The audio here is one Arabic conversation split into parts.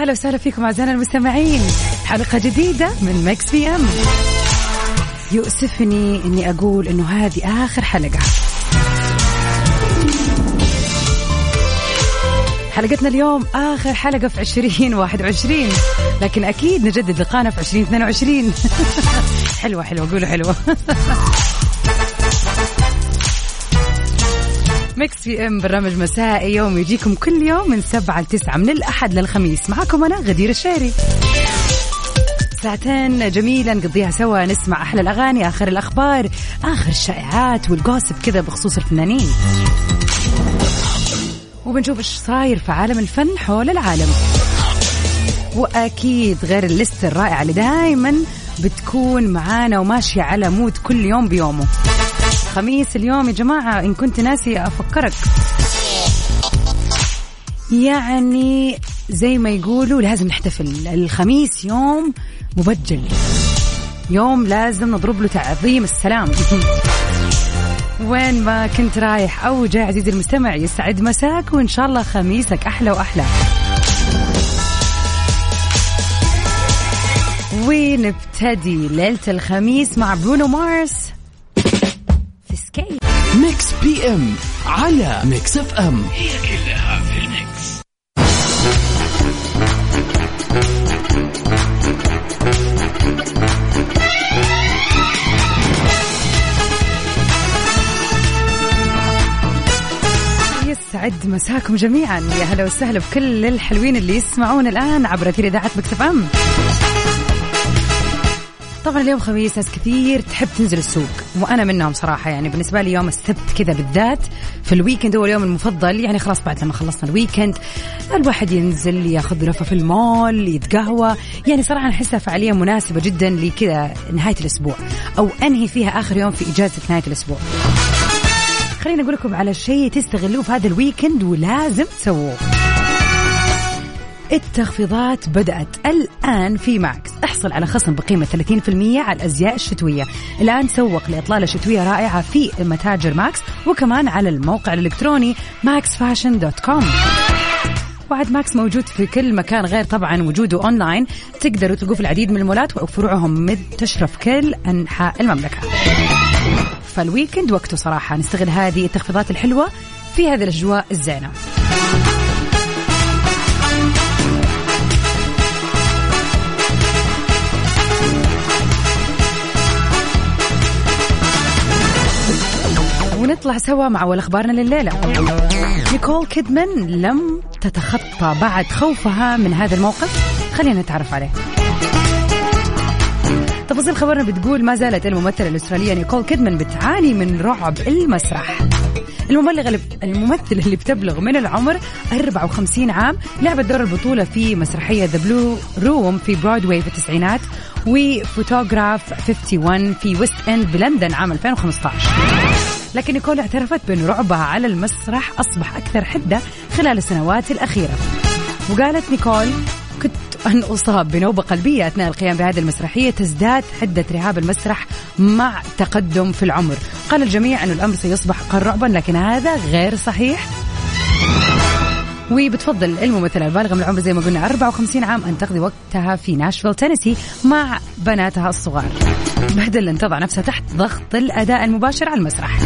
هلا وسهلا فيكم أعزائنا المستمعين. حلقة جديدة من Mix PM. يؤسفني إني أقول إنه هذه آخر حلقة. حلقتنا اليوم آخر حلقة في عشرين واحد وعشرين. لكن أكيد نجدد لقانا في عشرين اثنين وعشرين. حلوة حلوة قولوا حلوة. Mix PM برنامج مسائي يومي يجيكم كل يوم من سبعة لتسعة من الأحد للخميس. معكم أنا غدير الشهري ساعتين جميلة نقضيها سوا نسمع أحلى الأغاني آخر الأخبار آخر الشائعات وال gossip كذا بخصوص الفنانين. وبنشوف إيش صاير في عالم الفن حول العالم. وأكيد غير ال list الرائعة اللي دائما بتكون معانا وماشية على mood كل يوم بيومه. خميس اليوم. يا جماعة إن كنت ناسي أفكرك. يعني زي ما يقولوا لازم نحتفل. الخميس يوم مبجل. يوم لازم نضرب له تعظيم السلام. وين ما كنت رايح أو جاي عزيزي المستمع يسعد مساك وإن شاء الله خميسك أحلى وأحلى. ونبتدي ليلة الخميس مع برونو مارس. PM على Mix FM هي كلها في ال Mix. يسعد مساكم جميعا. يا هلا وسهلا بكل الحلوين اللي يسمعون الآن عبر أثير إذاعة Mix FM طبعا اليوم خميس ناس كثير تحب تنزل السوق. وأنا منهم صراحة يعني بالنسبة لي يوم السبت كذا بالذات. في ال weekend هو اليوم المفضل يعني خلاص بعد لما خلصنا ال weekend الواحد ينزل ياخذ لفة في المول يتقهوى. يعني صراحة أحسها فعالية مناسبة جدا لكذا نهاية الأسبوع. أو أنهي فيها آخر يوم في إجازة نهاية الأسبوع. خليني أقول لكم على شيء تستغلوه في هذا ال weekend ولازم تسووه. التخفيضات بدأت الآن في Max. احصل على خصم بقيمة 30% على الأزياء الشتوية. الآن سوق لإطلالة شتوية رائعة في متاجر Max وكمان على الموقع الإلكتروني maxfashion.com وعد Max موجود في كل مكان غير طبعا وجوده أونلاين. تقدروا تلقوه في العديد من المولات وفروعهم منتشره في كل أنحاء المملكة. فال weekend وقته صراحة. نستغل هذه التخفيضات الحلوة في هذه الأجواء الزينة. ونطلع سوا مع أول أخبارنا لليلة. نيكول كيدمان لم تتخطى بعد خوفها من هذا الموقف خلينا نتعرف عليه. تفاصيل خبرنا بتقول ما زالت الممثلة الأسترالية نيكول كيدمان بتعاني من رعب المسرح المبلغ اللي الممثلة اللي بتبلغ من العمر 54 عام لعبت دور البطولة في مسرحية The Blue Room في برودواي في التسعينات وفوتوغراف 51 في West End بلندن عام 2015 لكن نيكول اعترفت بأن رعبها على المسرح أصبح أكثر حدة خلال السنوات الأخيرة. وقالت نيكول كدت أن أصاب بنوبة قلبية أثناء القيام بهذه المسرحية تزداد حدة رهاب المسرح مع التقدم في العمر. قال الجميع أن الأمر سيصبح أقل رعبا لكن هذا غير صحيح. وبتفضل الممثلة البالغة من العمر زي ما قلنا 54 عام أن تقضي وقتها في ناشفيل تينيسي مع بناتها الصغار. بدل أن تضع نفسها تحت ضغط الأداء المباشر على المسرح.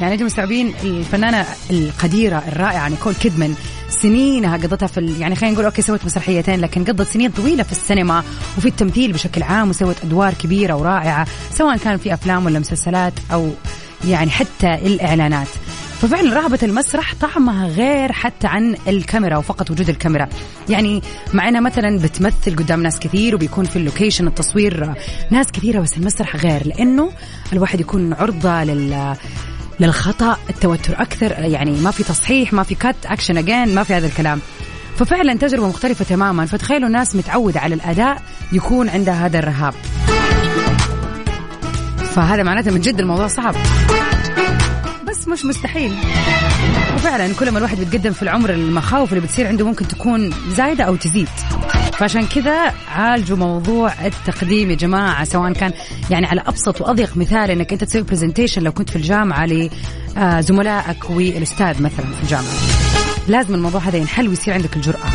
يعني أنتم مستوعبين الفنانة القديرة الرائعة نيكول كيدمان سنينها قضتها في ال... يعني خلينا نقول okay سوت مسرحيتين لكن قضت سنين طويلة في السينما وفي التمثيل بشكل عام وسوت أدوار كبيرة ورائعة سواء كان في أفلام ولا مسلسلات أو يعني حتى الإعلانات. ففعلا رهبة المسرح طعمها غير حتى عن الكاميرا وفقط وجود الكاميرا. يعني مع انها مثلا بتمثل قدام ناس كثير وبيكون في ال location التصوير ناس كثيرة بس المسرح غير لأنه الواحد يكون عرضة لل للخطأ التوتر أكثر يعني ما في تصحيح ما في cut action again ما في هذا الكلام. ففعلا تجربة مختلفة تماما. فتخيلوا ناس متعودة على الأداء يكون عندها هذا الرهاب. فهذا معناته من جد الموضوع صعب. مش مستحيل. وفعلا كل ما الواحد بيتقدم في العمر المخاوف اللي بتصير عنده ممكن تكون زايدة أو تزيد. فعشان كذا عالجوا موضوع التقديم يا جماعة سواء كان يعني على أبسط وأضيق مثال أنك أنت تسوي برزنتيشن لو كنت في الجامعة لزملائك والأستاذ مثلا في الجامعة. لازم الموضوع هذا ينحل ويصير عندك الجرأة.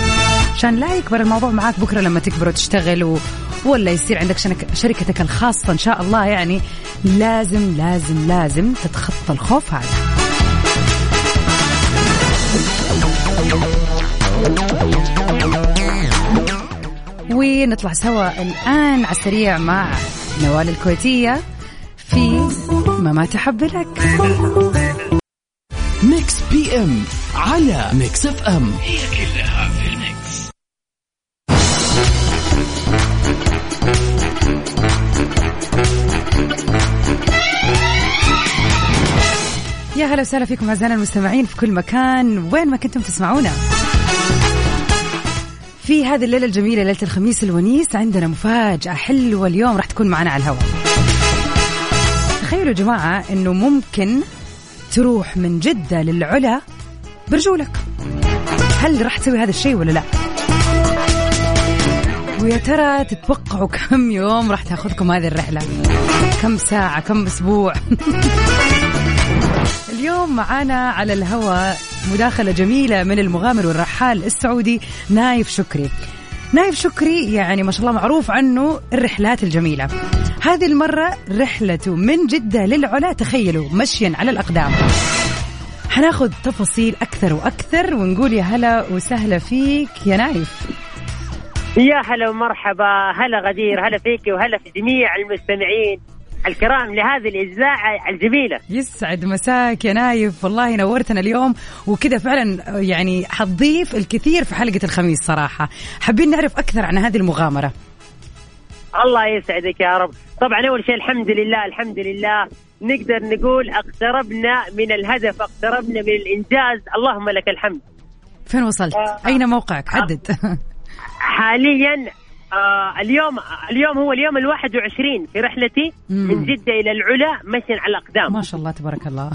عشان لا يكبر الموضوع معاك بكرة لما تكبر وتشتغل و... ولا يصير عندك شركتك الخاصة إن شاء الله يعني لازم لازم لازم تتخطى الخوف هذا. ونطلع سوا الآن على السريع مع نوال الكويتية في ما تحب لك. ميكس بي ام على ميكس اف ام هي كلها يا هلا وسهلا فيكم أعزائنا المستمعين في كل مكان وين ما كنتم تسمعونا. في هذه الليلة الجميلة ليلة الخميس الونيس عندنا مفاجأة حلوة اليوم راح تكون معنا على الهواء. تخيلوا يا جماعة إنه ممكن تروح من جدة للعلا برجولك. هل راح تسوي هذا الشيء ولا لا؟ ويا ترى تتوقعوا كم يوم راح تاخذكم هذه الرحلة؟ كم ساعة؟ كم أسبوع؟ اليوم معانا على الهواء مداخلة جميلة من المغامر والرحال السعودي نايف شكري. نايف شكري يعني ما شاء الله معروف عنه الرحلات الجميلة. هذه المرة رحلته من جدة للعلا تخيلوا مشيا على الأقدام. حناخذ تفاصيل أكثر وأكثر ونقول يا هلا وسهلا فيك يا نايف. يا هلا ومرحبا هلا غدير هلا فيك وهلا في جميع المستمعين الكرام لهذه الإذاعة الجميلة. يسعد مساك يا نايف والله نورتنا اليوم وكذا فعلا يعني حتضيف الكثير في حلقة الخميس صراحة. حابين نعرف أكثر عن هذه المغامرة؟ الله يسعدك يا رب. طبعا أول شيء الحمد لله الحمد لله. نقدر نقول اقتربنا من الهدف اقتربنا من الإنجاز. اللهم لك الحمد. فين وصلت؟ آه. أين موقعك؟ حدد. آه. حاليا آه اليوم اليوم هو اليوم الواحد وعشرين في رحلتي مم. من جدة إلى العلا مشيا على الأقدام. ما شاء الله تبارك الله.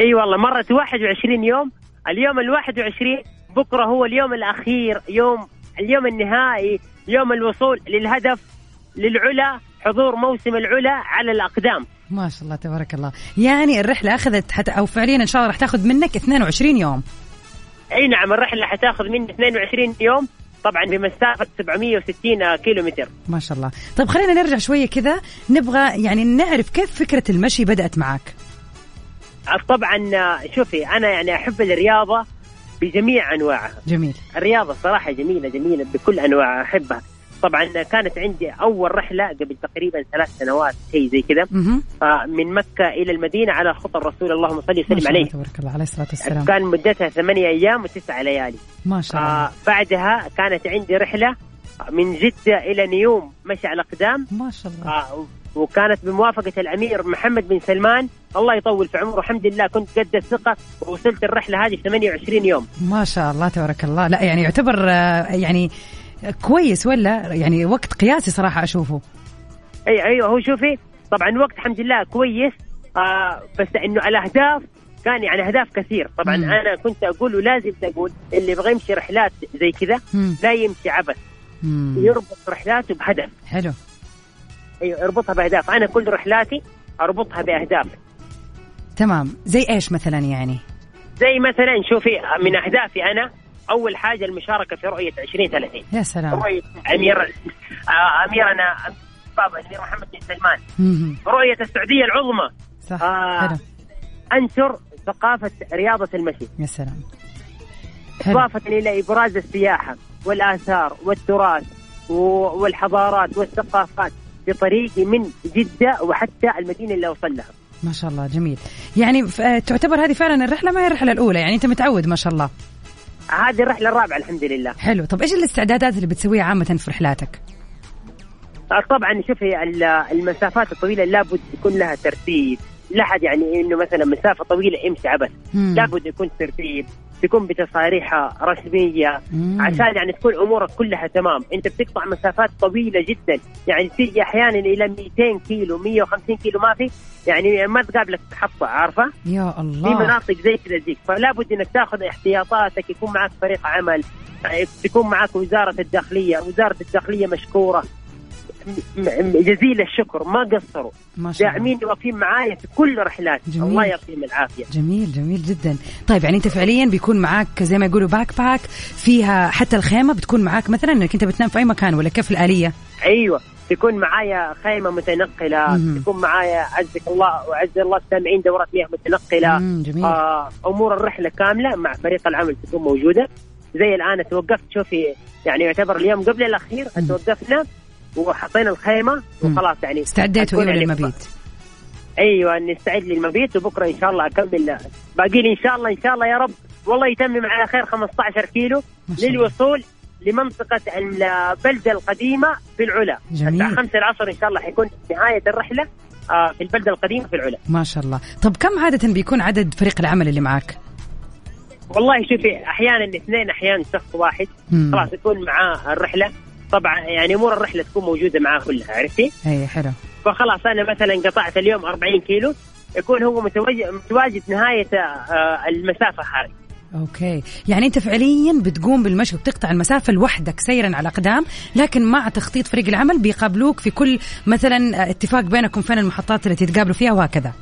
إي والله مرت 21 يوم. اليوم ال 21 بكرة هو اليوم الأخير يوم اليوم النهائي يوم الوصول للهدف للعلا حضور موسم العلا على الأقدام. ما شاء الله تبارك الله. يعني الرحلة أخذت حتى أو فعليا إن شاء الله راح تاخذ منك 22 يوم. إي نعم الرحلة حتاخذ مني 22 يوم. طبعا بمسافة 760 كيلو متر ما شاء الله. طيب خلينا نرجع شوية كذا. نبغى يعني نعرف كيف فكرة المشي بدأت معك طبعا شوفي أنا يعني أحب الرياضة بجميع أنواعها. جميل. الرياضة صراحة جميلة جميلة بكل أنواعها أحبها. طبعا كانت عندي أول رحلة قبل تقريبا ثلاث سنوات شيء زي كذا. آه من مكة إلى المدينة على خطى الرسول اللهم صل وسلم عليه. تبارك الله عليه الصلاة والسلام. كان مدتها ثمانية أيام وتسعة ليالي. ما شاء الله. آه بعدها كانت عندي رحلة من جدة إلى نيوم مشي على الأقدام. ما شاء الله. آه وكانت بموافقة الأمير محمد بن سلمان. الله يطول في عمره. الحمد لله كنت قد الثقة ووصلت الرحلة هذه 28 يوم. ما شاء الله تبارك الله. لا يعني يعتبر يعني كويس ولا؟ يعني وقت قياسي صراحة أشوفه. أي أيوه هو شوفي طبعا وقت الحمد لله كويس آه بس إنه الأهداف كان يعني أهداف كثير. طبعا مم. أنا كنت أقول ولازم أقول اللي يبغى يمشي رحلات زي كذا لا يمشي عبث. يربط رحلاته بهدف. حلو. أيوه اربطها بأهداف. أنا كل رحلاتي أربطها بأهداف. تمام. زي إيش مثلا يعني؟ زي مثلا شوفي من أهدافي أنا أول حاجة المشاركة في رؤية 2030 يا سلام. رؤية امير آه أميرنا بابا الأمير محمد بن سلمان. رؤية السعودية العظمى. صح آه أنشر ثقافة رياضة المشي. يا سلام. إضافة إلى إبراز السياحة والآثار والتراث والحضارات والثقافات في طريقي من جدة وحتى المدينة اللي أوصل لها. ما شاء الله جميل. يعني تعتبر هذه فعلا الرحلة ما هي الرحلة الأولى؟ يعني أنت متعود ما شاء الله. هذه الرحله الرابعه الحمد لله. حلو. طب إيش الاستعدادات اللي بتسويها عامة في رحلاتك؟ آه، طبعا شوفي ال- المسافات الطويلة لابد يكون لها ترتيب. لا حد يعني إنه مثلا مسافة طويلة امشي عبث. لابد يكون ترتيب. تكون بتصاريح رسمية. مم. عشان يعني تكون أمورك كلها تمام. أنت بتقطع مسافات طويلة جدا. يعني تيجي أحيانا إلى 200 كيلو 150 كيلو ما في. يعني ما تقابلك محطه عارفة؟ يا في الله. مناطق زي كذا زيك. فلا بد إنك تاخذ احتياطاتك يكون معك فريق عمل تكون معك وزارة الداخلية. وزارة الداخلية مشكورة. جزيل الشكر ما قصروا. ما شاء داعمين واقفين معايا في كل رحلاتي. جميل. الله يعطيهم العافية. جميل جميل جدا. طيب يعني أنت فعليا بيكون معاك زي ما يقولوا backpack فيها حتى الخيمة بتكون معاك مثلا إنك أنت بتنام في أي مكان ولا كيف الآلية؟ أيوه تكون معايا خيمة متنقلة. مهم. تكون معايا عزك الله وعز الله السامعين دورات مياه مم، جميل. آه أمور الرحلة كاملة مع فريق العمل تكون موجودة. زي الآن توقفت شوفي يعني يعتبر اليوم قبل الأخير مم. توقفنا. وحطينا الخيمة. وخلاص يعني استعديتوا هتكون أيوه يعني للمبيت أيوه نستعد للمبيت وبكرة إن شاء الله أكمل باقي لي إن شاء الله إن شاء الله يا رب والله يتمم على خير 15 كيلو. للوصول لمنطقة البلدة القديمة في العلا جميل. الساعة 5 العصر إن شاء الله حيكون نهاية الرحلة آه، في البلدة القديمة في العلا ما شاء الله طب كم عادة بيكون عدد فريق العمل اللي معاك والله شوفي أحيانا اثنين أحيانا شخص واحد مم. خلاص يكون معاه الرحلة طبعا يعني أمور الرحلة تكون موجودة معاه كلها عرفتي؟ اي حلو. فخلاص أنا مثلا قطعت اليوم 40 كيلو يكون هو متواجد, متواجد نهاية آه، المسافة هذه. أوكي. يعني أنت فعليا بتقوم بالمشي وبتقطع المسافة لوحدك سيرا على أقدام لكن مع تخطيط فريق العمل بيقابلوك في كل مثلا اتفاق بينكم فين المحطات اللي تتقابلوا فيها وهكذا.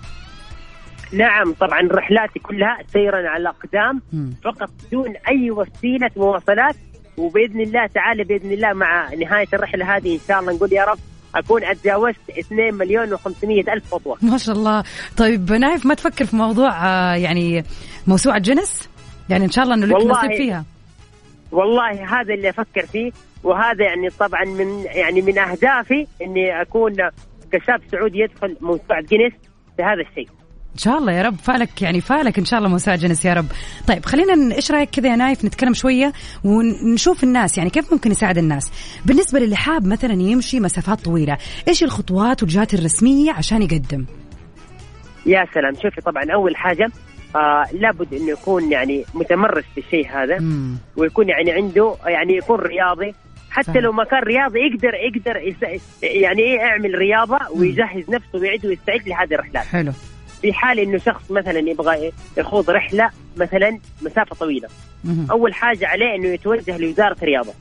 نعم طبعا رحلاتي كلها سيرا على الأقدام مم. فقط بدون أي وسيلة مواصلات وبإذن الله تعالى بإذن الله مع نهاية الرحلة هذه إن شاء الله نقول يا رب أكون أتجاوزت 2 مليون و500 ألف خطوة. ما شاء الله. طيب نايف ما تفكر في موضوع آه، يعني موسوعة جنس؟ يعني إن شاء الله إنه لك نصيب فيها. والله هذا اللي أفكر فيه وهذا يعني طبعا من يعني من أهدافي إني أكون كشاب سعودي يدخل موسوعة جينيس في هذا الشيء. إن شاء الله يا رب. فألك يعني فألك إن شاء الله موسوعه جنس يا رب. طيب خلينا إيش رأيك كذا يا نايف؟ نتكلم شوية ونشوف الناس. يعني كيف ممكن نساعد الناس؟ بالنسبة للي حاب مثلا يمشي مسافات طويلة إيش الخطوات والجهات الرسمية عشان يقدم؟ يا سلام. شوفي طبعا أول حاجة آه لابد إنه يكون يعني متمرس في الشيء هذا مم. ويكون يعني عنده يعني يكون رياضي. حتى فاهم. لو ما كان رياضي يقدر يقدر يعني إيه يعمل رياضة ويجهز نفسه ويعد ويستعد لهذه الرحلات. حلو. في حال إنه شخص مثلا يبغى يخوض رحلة مثلا مسافة طويلة. أول حاجة عليه إنه يتوجه لوزارة الرياضة.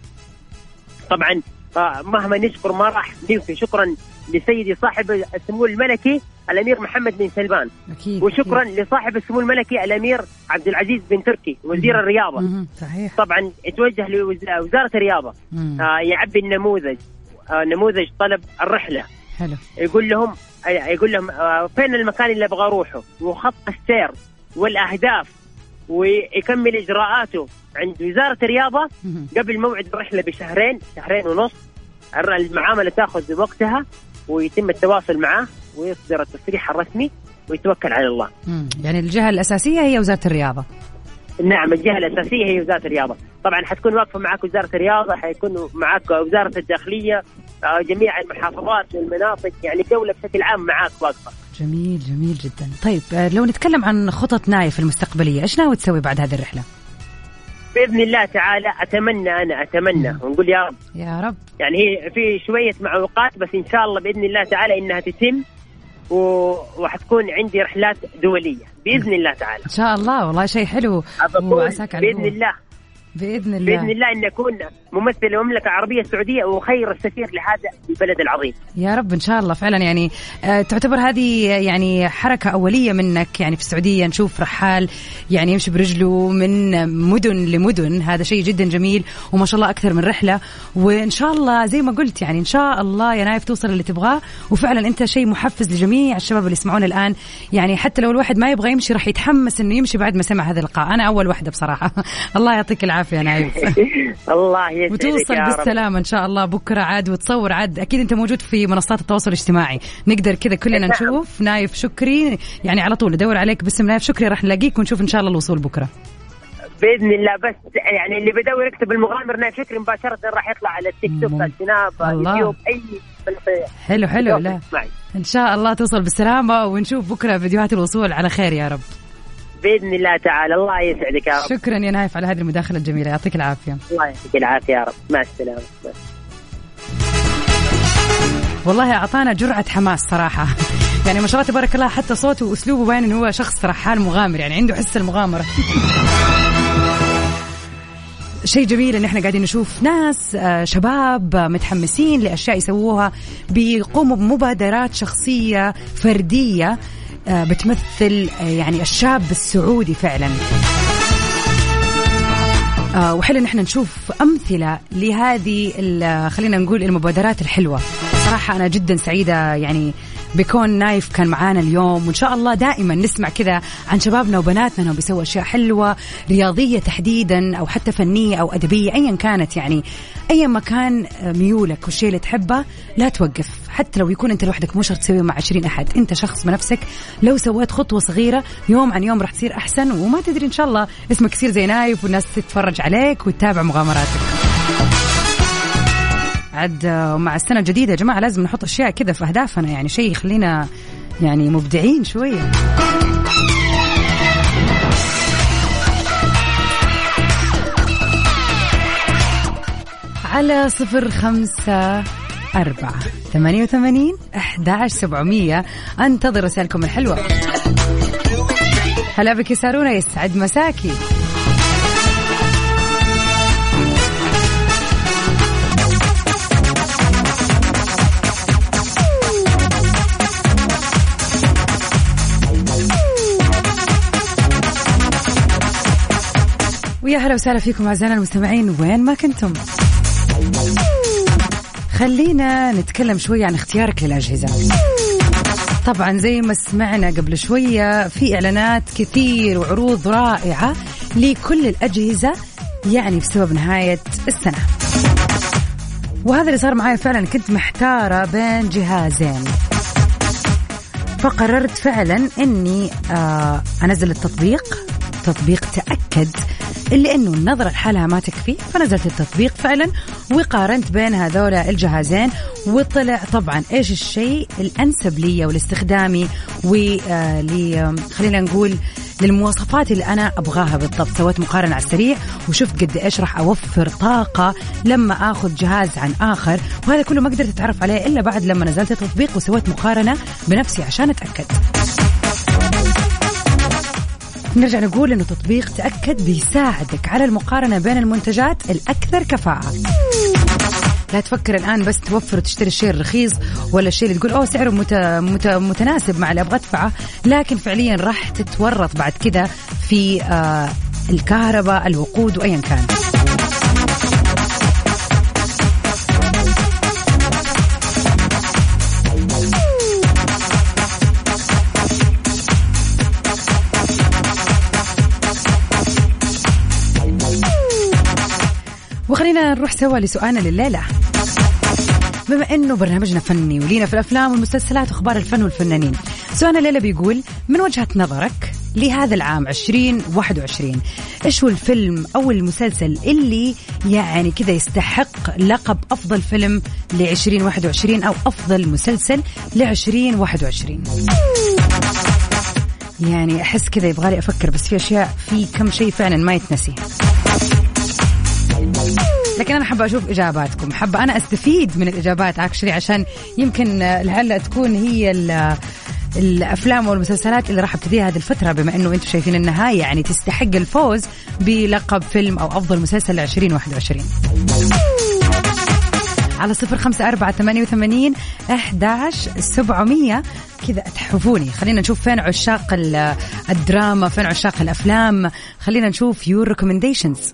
طبعا آه، مهما نشكر ما راح ننفي شكرا لسيدي صاحب السمو الملكي الأمير محمد بن سلمان. أكيد وشكرا أكيد. لصاحب السمو الملكي الأمير عبد العزيز بن تركي وزير الرياضة. مهم. صحيح. طبعا يتوجه لوزاره الرياضة. آه، يعبي النموذج آه، نموذج طلب الرحلة. حلو. يقول لهم يقول لهم آه، فين المكان اللي أبغى أروحه وخط السير والأهداف ويكمل إجراءاته عند وزارة الرياضة. قبل موعد الرحلة بشهرين شهرين ونص المعاملة تأخذ وقتها ويتم التواصل معه ويصدر التصريح الرسمي ويتوكل على الله. يعني الجهة الأساسية هي وزارة الرياضة نعم الجهه الأساسية هي وزارة الرياضة، طبعا حتكون واقفة معك وزارة الرياضة، حيكون معك وزارة الداخلية، آه، جميع المحافظات والمناطق، يعني الدولة بشكل عام معك واقفة. جميل جميل جدا طيب آه، لو نتكلم عن خطط نايف المستقبلية إيش ناوي تسوي بعد هذه الرحلة بإذن الله تعالى أتمنى أنا أتمنى مم. ونقول يا رب يا رب يعني هي في شوية معوقات بس إن شاء الله بإذن الله تعالى إنها تتم. وحتكون عندي رحلات دولية بإذن الله تعالى. إن شاء الله والله شيء حلو وعساك على بإذن. الله بإذن الله. بإذن الله إن اكون ممثل المملكة العربية السعودية وخير السفير لهذا البلد العظيم. يا رب إن شاء الله فعلا يعني آه، تعتبر هذه يعني حركة أولية منك يعني في السعودية نشوف رحال يعني يمشي برجله من مدن لمدن هذا شيء جدا جميل وما شاء الله أكثر من رحلة. وإن شاء الله زي ما قلت يعني إن شاء الله يا نايف توصل اللي تبغاه. وفعلا أنت شيء محفز لجميع الشباب اللي يسمعونا الآن. يعني حتى لو الواحد ما يبغى يمشي راح يتحمس إنه يمشي بعد ما سمع هذا اللقاء. أنا أول واحدة بصراحة. الله يعطيك العافية. العافية نايف الله يسعدك وتوصل بالسلامة إن شاء الله بكرة عاد وتصور عاد. أكيد أنت موجود في منصات التواصل الاجتماعي. نقدر كذا كلنا نعم. نشوف. نايف شكري يعني على طول ندور عليك باسم نايف شكري راح نلاقيك ونشوف إن شاء الله الوصول بكرة. بإذن الله بس يعني اللي بدور يكتب المغامر نايف شكري مباشرة راح يطلع على التيك توك. السناب الله. اليوتيوب أي حلو حلو. لا. إن شاء الله توصل بالسلامة ونشوف بكرة فيديوهات الوصول. على خير يا رب. باذن الله تعالى الله يسعدك يا رب. شكرا يا نايف على هذه المداخلة الجميلة. يعطيك العافية. الله يعطيك العافية يا رب. مع السلامة. والله أعطانا جرعة حماس صراحة. يعني ما شاء الله تبارك الله حتى صوته واسلوبه باين انه هو شخص رحال مغامر يعني عنده حس المغامرة. شيء جميل إن إحنا قاعدين نشوف ناس آه، شباب آه، متحمسين لأشياء يسووها بيقوموا بمبادرات شخصية فردية. بتمثل آه، يعني الشاب السعودي فعلا. آه، وحلو إن إحنا نشوف أمثلة لهذه خلينا نقول المبادرات الحلوة. صراحة أنا جدا سعيدة يعني بكون نايف كان معانا اليوم وإن شاء الله دائما نسمع كذا عن شبابنا وبناتنا إنهم بيسووا أشياء حلوة رياضية تحديدا أو حتى فنية أو أدبية ايا كانت يعني. ايا ما كان ميولك والشيء اللي تحبه لا توقف. حتى لو يكون أنت لوحدك مو شرط تسويه مع 20 أحد. أنت شخص بنفسك. لو سويت خطوة صغيرة يوم عن يوم راح تصير أحسن وما تدري إن شاء الله اسمك يصير زي نايف والناس تتفرج عليك وتتابع مغامراتك. آه، مع السنة الجديدة يا جماعة لازم نحط أشياء كذا في أهدافنا يعني شيء يخلينا يعني مبدعين شوية. على صفر خمسة أربعة ثمانية وثمانين أحد عشر سبعمية. أنتظر رسائلكم الحلوة. هلا بك يا سارونا يسعد مساكي. ويا هلا وسهلا فيكم أعزائنا المستمعين وين ما كنتم. خلينا نتكلم شوية عن اختيارك للأجهزة. طبعا زي ما سمعنا قبل شوية في إعلانات كثير وعروض رائعة لكل الأجهزة يعني بسبب نهاية السنة. وهذا اللي صار معي فعلا كنت محتارة بين جهازين. فقررت فعلا إني آه أنزل التطبيق. تطبيق تأكد اللي إنه النظره لحالها ما تكفي فنزلت التطبيق فعلا وقارنت بين هذولا الجهازين وطلع طبعا إيش الشيء الانسب لي ولاستخدامي ول خلينا نقول للمواصفات اللي أنا أبغاها بالضبط. سويت مقارنة على السريع وشفت قد إيش راح أوفر طاقة لما آخذ جهاز عن آخر وهذا كله ما قدرت أتعرف عليه إلا بعد لما نزلت التطبيق وسويت مقارنة بنفسي عشان أتأكد. نرجع نقول إنه تطبيق تأكد بيساعدك على المقارنة بين المنتجات الأكثر كفاءة. لا تفكر الآن بس توفر وتشتري الشيء الرخيص ولا الشيء اللي تقول أوه سعره مت... مت... متناسب مع اللي أبغى أدفعه لكن فعليا راح تتورط بعد كذا في آه الكهرباء الوقود وايا كان. نروح سوا لسؤالنا لليلة بما إنه برنامجنا فني ولينا في الأفلام والمسلسلات وأخبار الفن والفنانين سؤالنا الليلة بيقول من وجهة نظرك لهذا العام 2021 إيش هو الفيلم أو المسلسل اللي يعني كذا يستحق لقب أفضل فيلم ل 2021 أو أفضل مسلسل ل 2021 يعني أحس كذا يبغالي أفكر بس في أشياء في كم شيء فعلا ما يتنسي. لكن أنا حابة أشوف إجاباتكم. حابة أنا أستفيد من الإجابات اكشلي عشان يمكن لعل تكون هي ال- الأفلام والمسلسلات اللي راح أبتديها هذه الفترة بما إنه أنتم شايفين انها يعني تستحق الفوز بلقب فيلم أو أفضل مسلسل ل 2021 على صفر خمسة أربعة ثمانية وثمانين أحداش سبعمية. كذا أتحفوني خلينا نشوف فين عشاق ال- الدراما فين عشاق الأفلام. خلينا نشوف your recommendations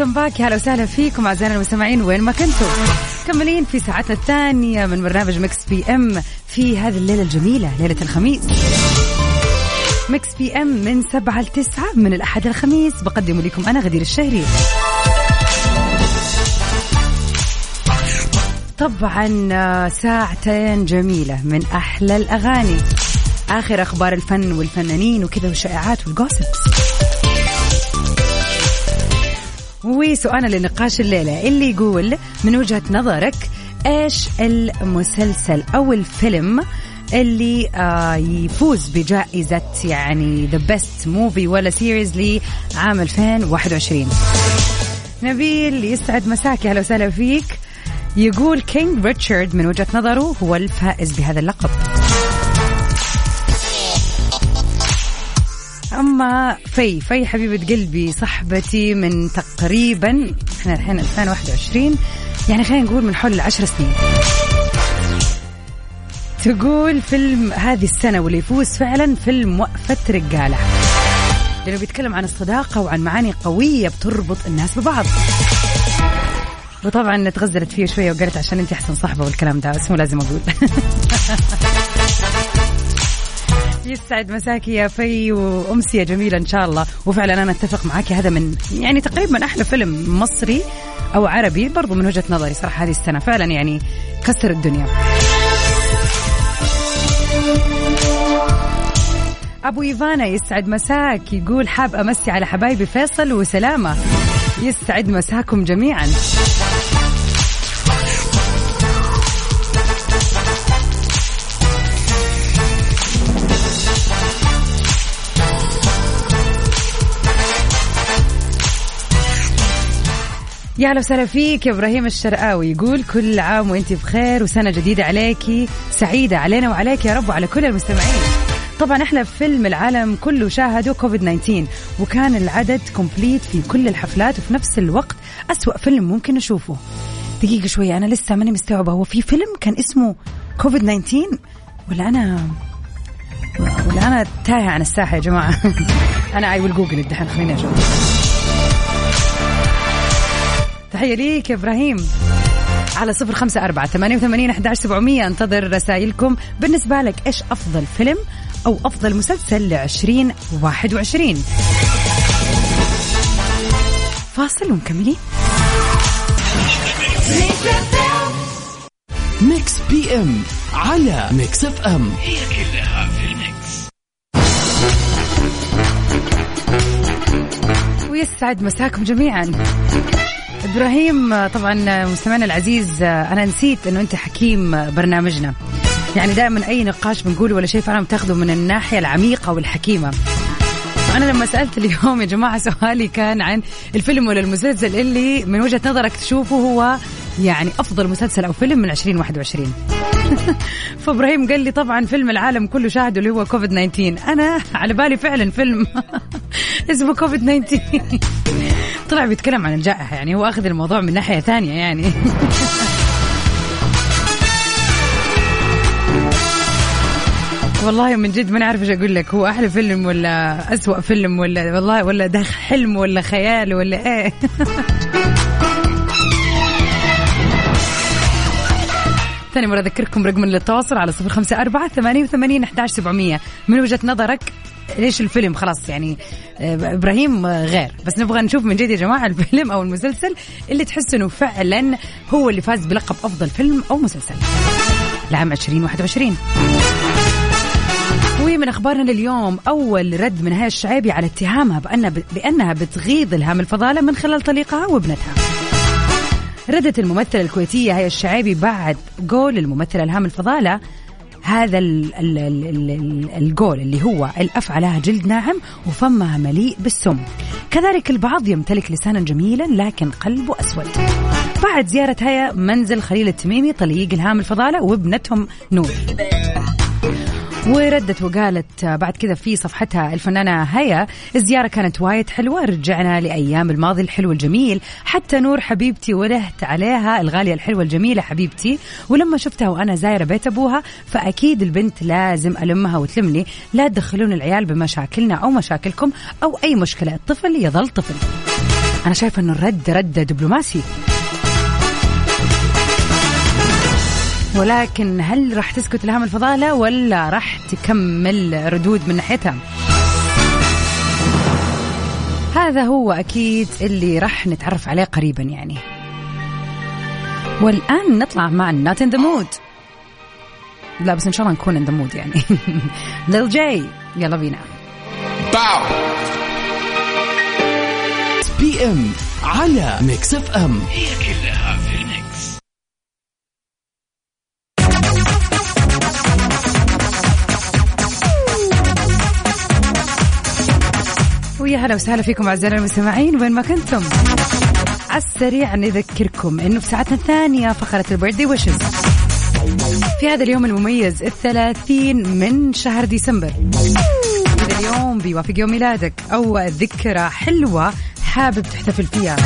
Welcome back يا هلا وسهلا فيكم أعزائنا المستمعين وين ما كنتم مكملين في ساعتنا الثانية من برنامج Mix PM في هذه الليلة الجميلة ليلة الخميس. Mix PM من سبعة لتسعة من الأحد الخميس. بقدم لكم أنا غدير الشهري. طبعا آه، ساعتين جميلة من أحلى الأغاني. آخر أخبار الفن والفنانين وكذا والشائعات وال gossips وسؤالنا لنقاش الليلة اللي يقول من وجهة نظرك إيش المسلسل أو الفيلم اللي آه يفوز بجائزة يعني the best movie ولا series لعام 2021 نبيل يسعد مساك أهلا وسهلا فيك. يقول King Richard من وجهة نظره هو الفائز بهذا اللقب. أما في في حبيبة قلبي صاحبتي من تقريبا إحنا الحين 2021 يعني خلينا نقول من حول العشر سنين. تقول فيلم هذه السنة واللي يفوز فعلا فيلم وقفة رجالة. لأنه بيتكلم عن الصداقة وعن معاني قوية بتربط الناس ببعض. وطبعا تغزلت فيه شوية وقالت عشان انت أحسن صحبه والكلام ده بس مو لازم أقول. يسعد. مساكي يا في وأمسية جميلة إن شاء الله. وفعلا أنا أتفق معك هذا من يعني تقريبا أحلى فيلم مصري أو عربي برضو من وجهة نظري صراحة هذه السنة. فعلا يعني كسر الدنيا. أبو إيفانا يسعد مساك يقول حاب أمسي على حبايبي فيصل وسلامة. يسعد مساكم جميعا. يا أهلا وسهلا فيك يا إبراهيم الشرقاوي. يقول كل عام وأنت بخير وسنة جديدة عليكي سعيدة علينا وعليك يا رب وعلى كل المستمعين. طبعا إحنا في فيلم العالم كله شاهدوا كوفيد 19 وكان العدد complete في كل الحفلات وفي نفس الوقت أسوأ فيلم ممكن نشوفه. دقيقة شوية أنا لسه ماني مستوعبة هو في فيلم كان اسمه كوفيد 19 ولا أنا ولا أنا تايهة عن الساحة يا جماعة؟ أنا أي جوجل الدحين خليني أشوف. تحية ليك يا إبراهيم. على صفر خمسة أربعة ثمانية وثمانين أحد سبعمية انتظر رسائلكم. بالنسبة لك إيش أفضل فيلم أو أفضل مسلسل لعشرين واحد وعشرين؟ فاصل ومكملين. Mix PM على Mix FM. ويسعد مساكم جميعا. إبراهيم طبعا مستمعنا العزيز أنا نسيت إنه أنت حكيم برنامجنا. يعني دائما أي نقاش بنقوله ولا شيء فعلا بتاخذه من الناحية العميقة والحكيمة. أنا لما سألت اليوم يا جماعة سؤالي كان عن الفيلم ولا المسلسل اللي من وجهة نظرك تشوفه هو يعني أفضل مسلسل أو فيلم من 2021 فإبراهيم قال لي طبعا فيلم العالم كله شاهده اللي هو كوفيد 19 أنا على بالي فعلا فيلم اسمه كوفيد 19 طلع بيتكلم عن الجائحة يعني هو أخذ الموضوع من ناحية ثانية يعني. والله من جد ما نعرف إيش أقول لك هو أحلى فيلم ولا أسوأ فيلم ولا والله ولا ده حلم ولا خيال ولا إيه؟ ثاني مرة أذكركم رقم للتواصل على صفر خمسة أربعة ثمانية وثمانين أحداش سبعمية. من وجهة نظرك؟ ليش الفيلم خلاص يعني آه، إبراهيم غير. بس نبغى نشوف من جد يا جماعة الفيلم أو المسلسل اللي تحس إنه فعلا هو اللي فاز بلقب أفضل فيلم أو مسلسل. لعام 2021 ومن أخبارنا لليوم. أول رد من هيا الشعيبي على اتهامها بأنها بأنها بتغيظ الهام الفضالة من خلال طليقها وابنتها. ردت الممثلة الكويتية هي الشعيبي بعد جول الممثلة إلهام الفضالة هذا ال ال ال ال الجول اللي هو الأفعى لها جلد ناعم وفمها مليء بالسم. كذلك البعض يمتلك لسانا جميلا لكن قلبه أسود. بعد زيارة هيا منزل خليل التميمي طليق إلهام الفضالة وابنتهم نور. وردت وقالت بعد كذا في صفحتها الفنانة هيا الزيارة كانت وايد حلوة رجعنا لأيام الماضي الحلو الجميل حتى نور حبيبتي ولهت عليها الغالية الحلوة الجميلة حبيبتي ولما شفتها وأنا زايرة بيت أبوها فأكيد البنت لازم ألمها وتلمني لا تدخلون العيال بمشاكلنا أو مشاكلكم أو أي مشكلة الطفل يظل طفل. أنا شايفة أنه الرد رد دبلوماسي. ولكن هل راح تسكت الهام الفضالة ولا راح تكمل ردود من ناحيتها هذا هو أكيد اللي راح نتعرف عليه قريبا يعني. والآن نطلع مع نات ان ذا مود لا بس إن شاء الله نكون ان ذا مود يعني. ليل جاي يلا بينا. باو. بي ام على ميكس اف ام ويا هلا وسهلا فيكم اعزائنا المستمعين وين ما كنتم. على السريع نذكركم إنه في ساعتنا الثانية فقرة البيرثدي ويشز في هذا اليوم المميز الثلاثين من شهر ديسمبر. إذا اليوم بيوافق يوم ميلادك. أو ذكرى حلوة حابب تحتفل فيها.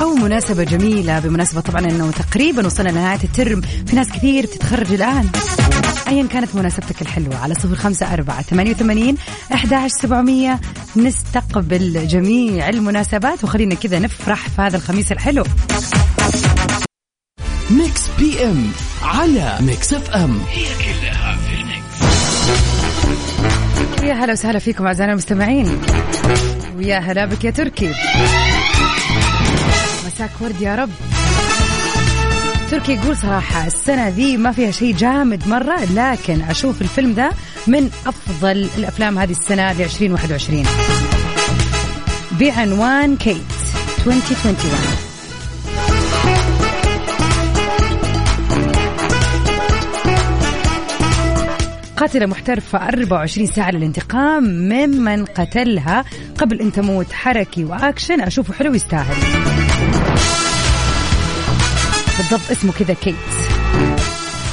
أو مناسبة جميلة بمناسبة طبعا أنه تقريبا وصلنا لنهاية الترم في ناس كثير بتتخرج الآن. أيا كانت مناسبتك الحلوة على صفر خمسة أربعة ثمانية وثمانين أحد سبعمية. نستقبل جميع المناسبات وخلينا كذا نفرح في هذا الخميس الحلو. Mix PM على Mix FM. يا هلا وسهلا فيكم أعزائنا المستمعين. ويا هلا بك يا تركي. مساك ورد يا رب. تركي يقول صراحة السنة ذي ما فيها شيء جامد مرة لكن أشوف الفيلم ذا من أفضل الأفلام هذه السنة ل 2021 بعنوان كيت 2021 قاتلة محترفة 24 ساعة للانتقام ممن قتلها قبل أن تموت حركي وأكشن. أشوفه حلو يستاهل. بالضبط. اسمه كذا كيت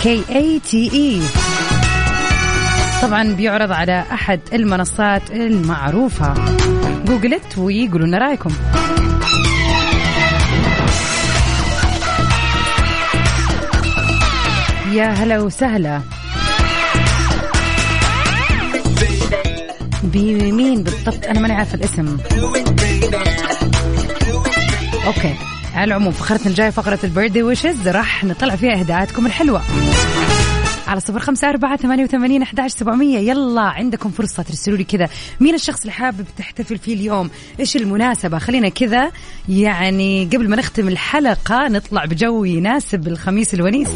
K A T E طبعا بيعرض على أحد المنصات المعروفة. Google it وقولوا لنا رأيكم. يا هلا وسهلا. بمين بالضبط؟ أنا ماني عارفة الاسم. Okay. على العموم فقرتنا الجاية فقرة ال birthday wishes راح نطلع فيها إهداءاتكم الحلوة. على صفر خمسة أربعة ثمانية وثمانين أحداش سبعمية. يلا عندكم فرصة ترسلوا لي كذا. مين الشخص اللي حابب تحتفل فيه اليوم؟ إيش المناسبة؟ خلينا كذا. يعني قبل ما نختم الحلقة نطلع بجو يناسب الخميس الونيس.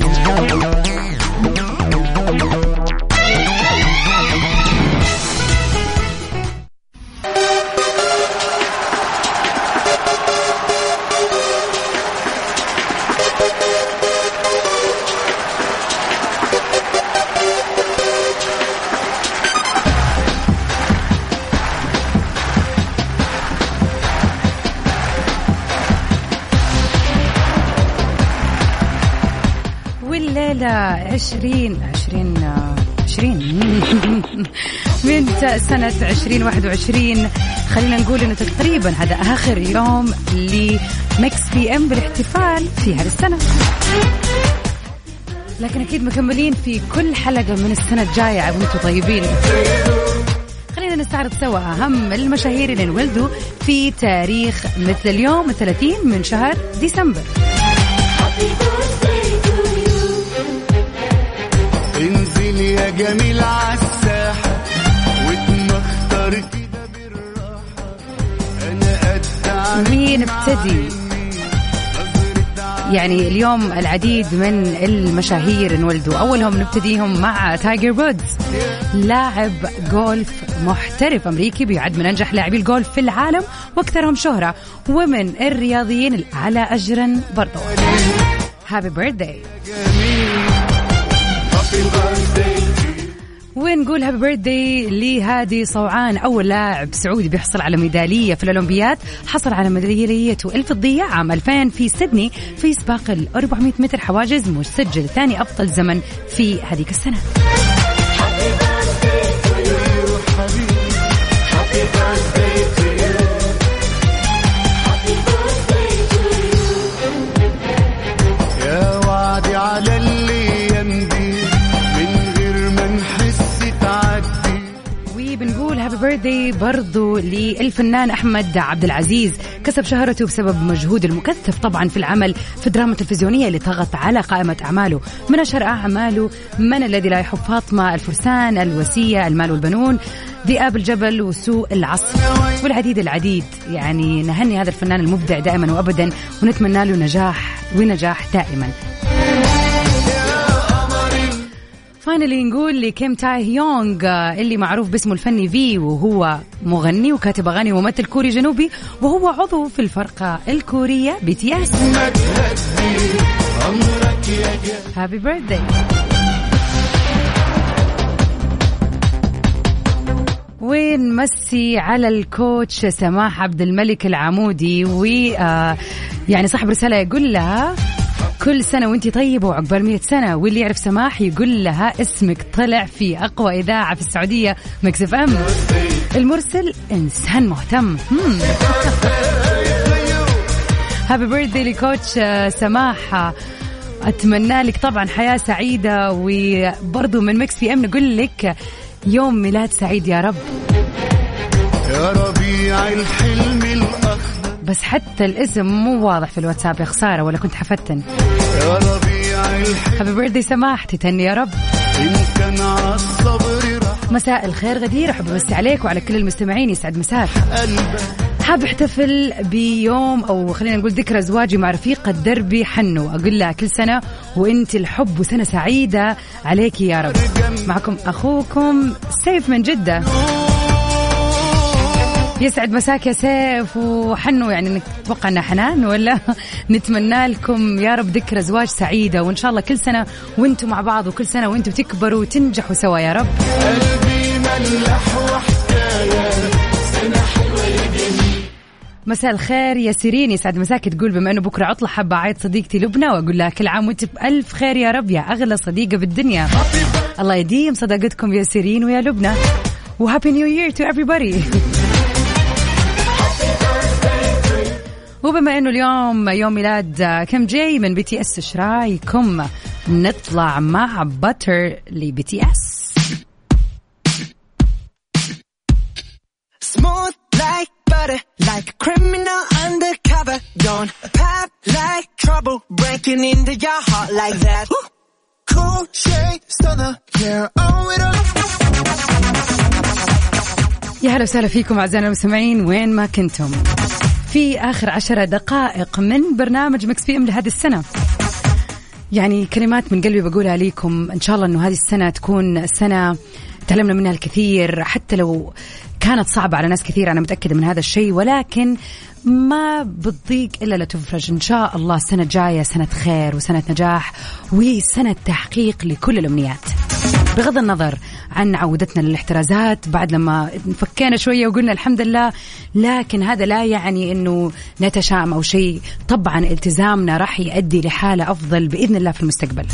20 20 20 من سنة 2021 خلينا نقول إنه تقريبا هذا آخر يوم لمكس بي إم بالاحتفال في هذه السنة. لكن أكيد مكملين في كل حلقة من السنة الجاية. وأنتم طيبين. خلينا نستعرض سوا أهم المشاهير اللي انولدوا في تاريخ مثل اليوم 30 من شهر ديسمبر. جميل عالساحة واتمختر كده بالراحة. أنا قد مين ابتدي؟ يعني اليوم العديد من المشاهير انولدوا أولهم نبتديهم مع تايجر وودز لاعب جولف محترف أمريكي بيعد من أنجح لاعبي الجولف في العالم وأكثرهم شهرة. ومن الرياضيين الأعلى أجرا برضو. Happy birthday ونقول happy birthday لهادي صوعان أول لاعب سعودي بيحصل على ميدالية في الأولمبياد حصل على ميداليته الفضية عام 2000 في سيدني في سباق ال 400 متر حواجز مسجل ثاني افضل زمن في هذيك السنة. يا بيرثدي برضو للفنان أحمد عبد العزيز. كسب شهرته بسبب مجهود المكثف طبعا في العمل في الدراما التلفزيونية اللي طغت على قائمة أعماله. من أشهر أعماله من الذي لا يحب فاطمة الفرسان الوسيه المال والبنون ذئاب الجبل وسوء العصر. والعديد العديد. يعني نهني هذا الفنان المبدع دائما وابدا ونتمنى له نجاح ونجاح دائما. Finally نقول لكيم تاي هيونغ آه، اللي معروف باسمه الفني V وهو مغني وكاتب أغاني وممثل كوري جنوبي وهو عضو في الفرقة الكورية BTS هابي بيرثداي ونمسي على ال coach سماح عبد الملك العمودي؟ و آه، يعني صاحب رسالة يقول لها كل سنة وانت طيبة وعقبال 100 سنة واللي يعرف سماح يقول لها اسمك طلع في أقوى إذاعة في السعودية Mix FM. المرسل إنسان مهتم. Happy birthday ل coach آه، سماح. أتمنى لك طبعا حياة سعيدة وبرضه من Mix FM نقول لك يوم ميلاد سعيد يا رب. يا ربيع الحلم بس حتى الاسم مو واضح في الواتساب يا خسارة ولا كنت حفتن؟ يا ربيع هابي بيرثدي سماح تتهني يا رب. كان عالصبر راح مساء الخير غدير أحب أمسي عليك وعلى كل المستمعين يسعد مساك. حاب أحتفل بيوم أو خلينا نقول ذكرى زواجي مع رفيقة دربي حنو. أقول لها كل سنة وأنت الحب وسنة سعيدة عليك يا رب. معكم أخوكم سيف من جدة. يسعد مساك يا سيف. وحنو يعني انك تتوقع انها حنان ولا نتمنى لكم يا رب ذكرى زواج سعيدة. وإن شاء الله كل سنة وإنتم مع بعض وكل سنة وإنتم تكبروا وتنجحوا سوا يا رب. قلبي ملح مساء الخير يا سيرين. يسعد مساك تقول بما إنه بكرة عطلة حابة اعيد صديقتي لبنى وأقول لها كل عام وأنت بألف خير يا رب. يا أغلى صديقة بالدنيا الله يديم صداقتكم يا سيرين ويا لبنى. و happy new year to everybody. وبما انه اليوم يوم ميلاد كم جاي من BTS إيش رايكم نطلع مع Butter ل BTS Smooth like butter, like a criminal undercover. Gon' pop like trouble, breaking into your heart like that. Cool shade stunner, yeah, owe it all. يا هلا وسهلا فيكم اعزائنا المستمعين وين ما كنتم في آخر عشرة دقائق من برنامج Mix PM لهذه السنة. يعني كلمات من قلبي بقولها لكم إن شاء الله إنه هذه السنة تكون سنة تعلمنا منها الكثير حتى لو كانت صعبة على ناس كثير أنا متأكدة من هذا الشيء ولكن ما بتضيق إلا لتفرج. إن شاء الله السنة الجاية سنة خير وسنة نجاح وسنة تحقيق لكل الأمنيات. بغض النظر عن عودتنا للاحترازات بعد لما فكينا شوية وقلنا الحمد لله لكن هذا لا يعني أنه نتشائم أو شيء. طبعا التزامنا راح يؤدي لحالة أفضل بإذن الله في المستقبل.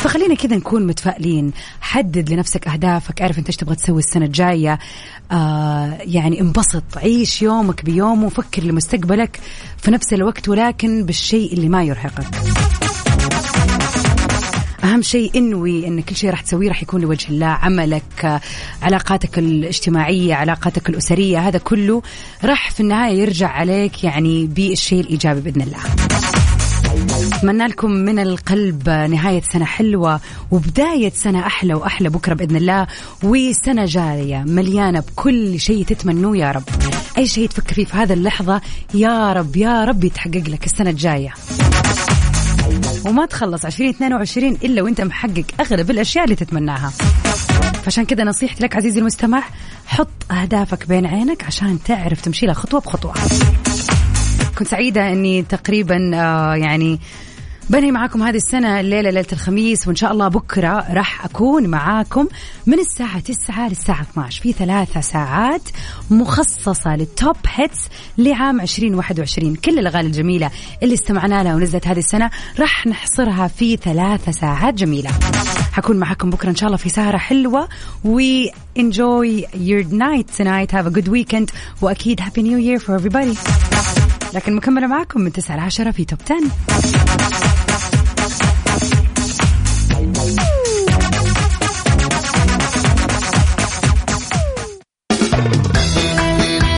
فخلينا كذا نكون متفائلين. حدد لنفسك أهدافك اعرف أنت إيش تبغى تسوي السنة الجاية. آه يعني انبسط عيش يومك بيومه وفكر لمستقبلك في نفس الوقت ولكن بالشيء اللي ما يرهقك. أهم شيء إنوي إن كل شيء راح تسويه راح يكون لوجه الله. عملك علاقاتك الاجتماعية علاقاتك الأسرية هذا كله راح في النهاية يرجع عليك يعني بالشيء الإيجابي بإذن الله. أتمنى لكم من القلب نهاية سنة حلوة وبداية سنة أحلى وأحلى بكرة بإذن الله وسنة جاية مليانة بكل شيء تتمنوه يا رب. أي شيء تفكر فيه في هذا اللحظة يا رب يا رب يتحقق لك السنة الجاية. وما تخلص 2022 إلا وأنت محقق اغلب الأشياء اللي تتمناها. فعشان كذا نصيحتي لك عزيزي المستمع حط أهدافك بين عينك عشان تعرف تمشي لها خطوة بخطوة. كنت سعيدة إني تقريبا آه يعني بنهي معاكم هذه السنة الليلة ليلة الخميس وإن شاء الله بكرة راح أكون معاكم من الساعة 9 للساعة 12 في ثلاثة ساعات مخصصة لل top hits لعام 2021 كل الأغاني الجميلة اللي استمعنا لها ونزلت هذه السنة راح نحصرها في ثلاثة ساعات جميلة. حكون معاكم بكرة إن شاء الله في سهرة حلوة. و enjoy your night tonight. Have a good weekend. وأكيد happy new year for everybody. لكن مكملة معاكم من 9 ل 10 في top 10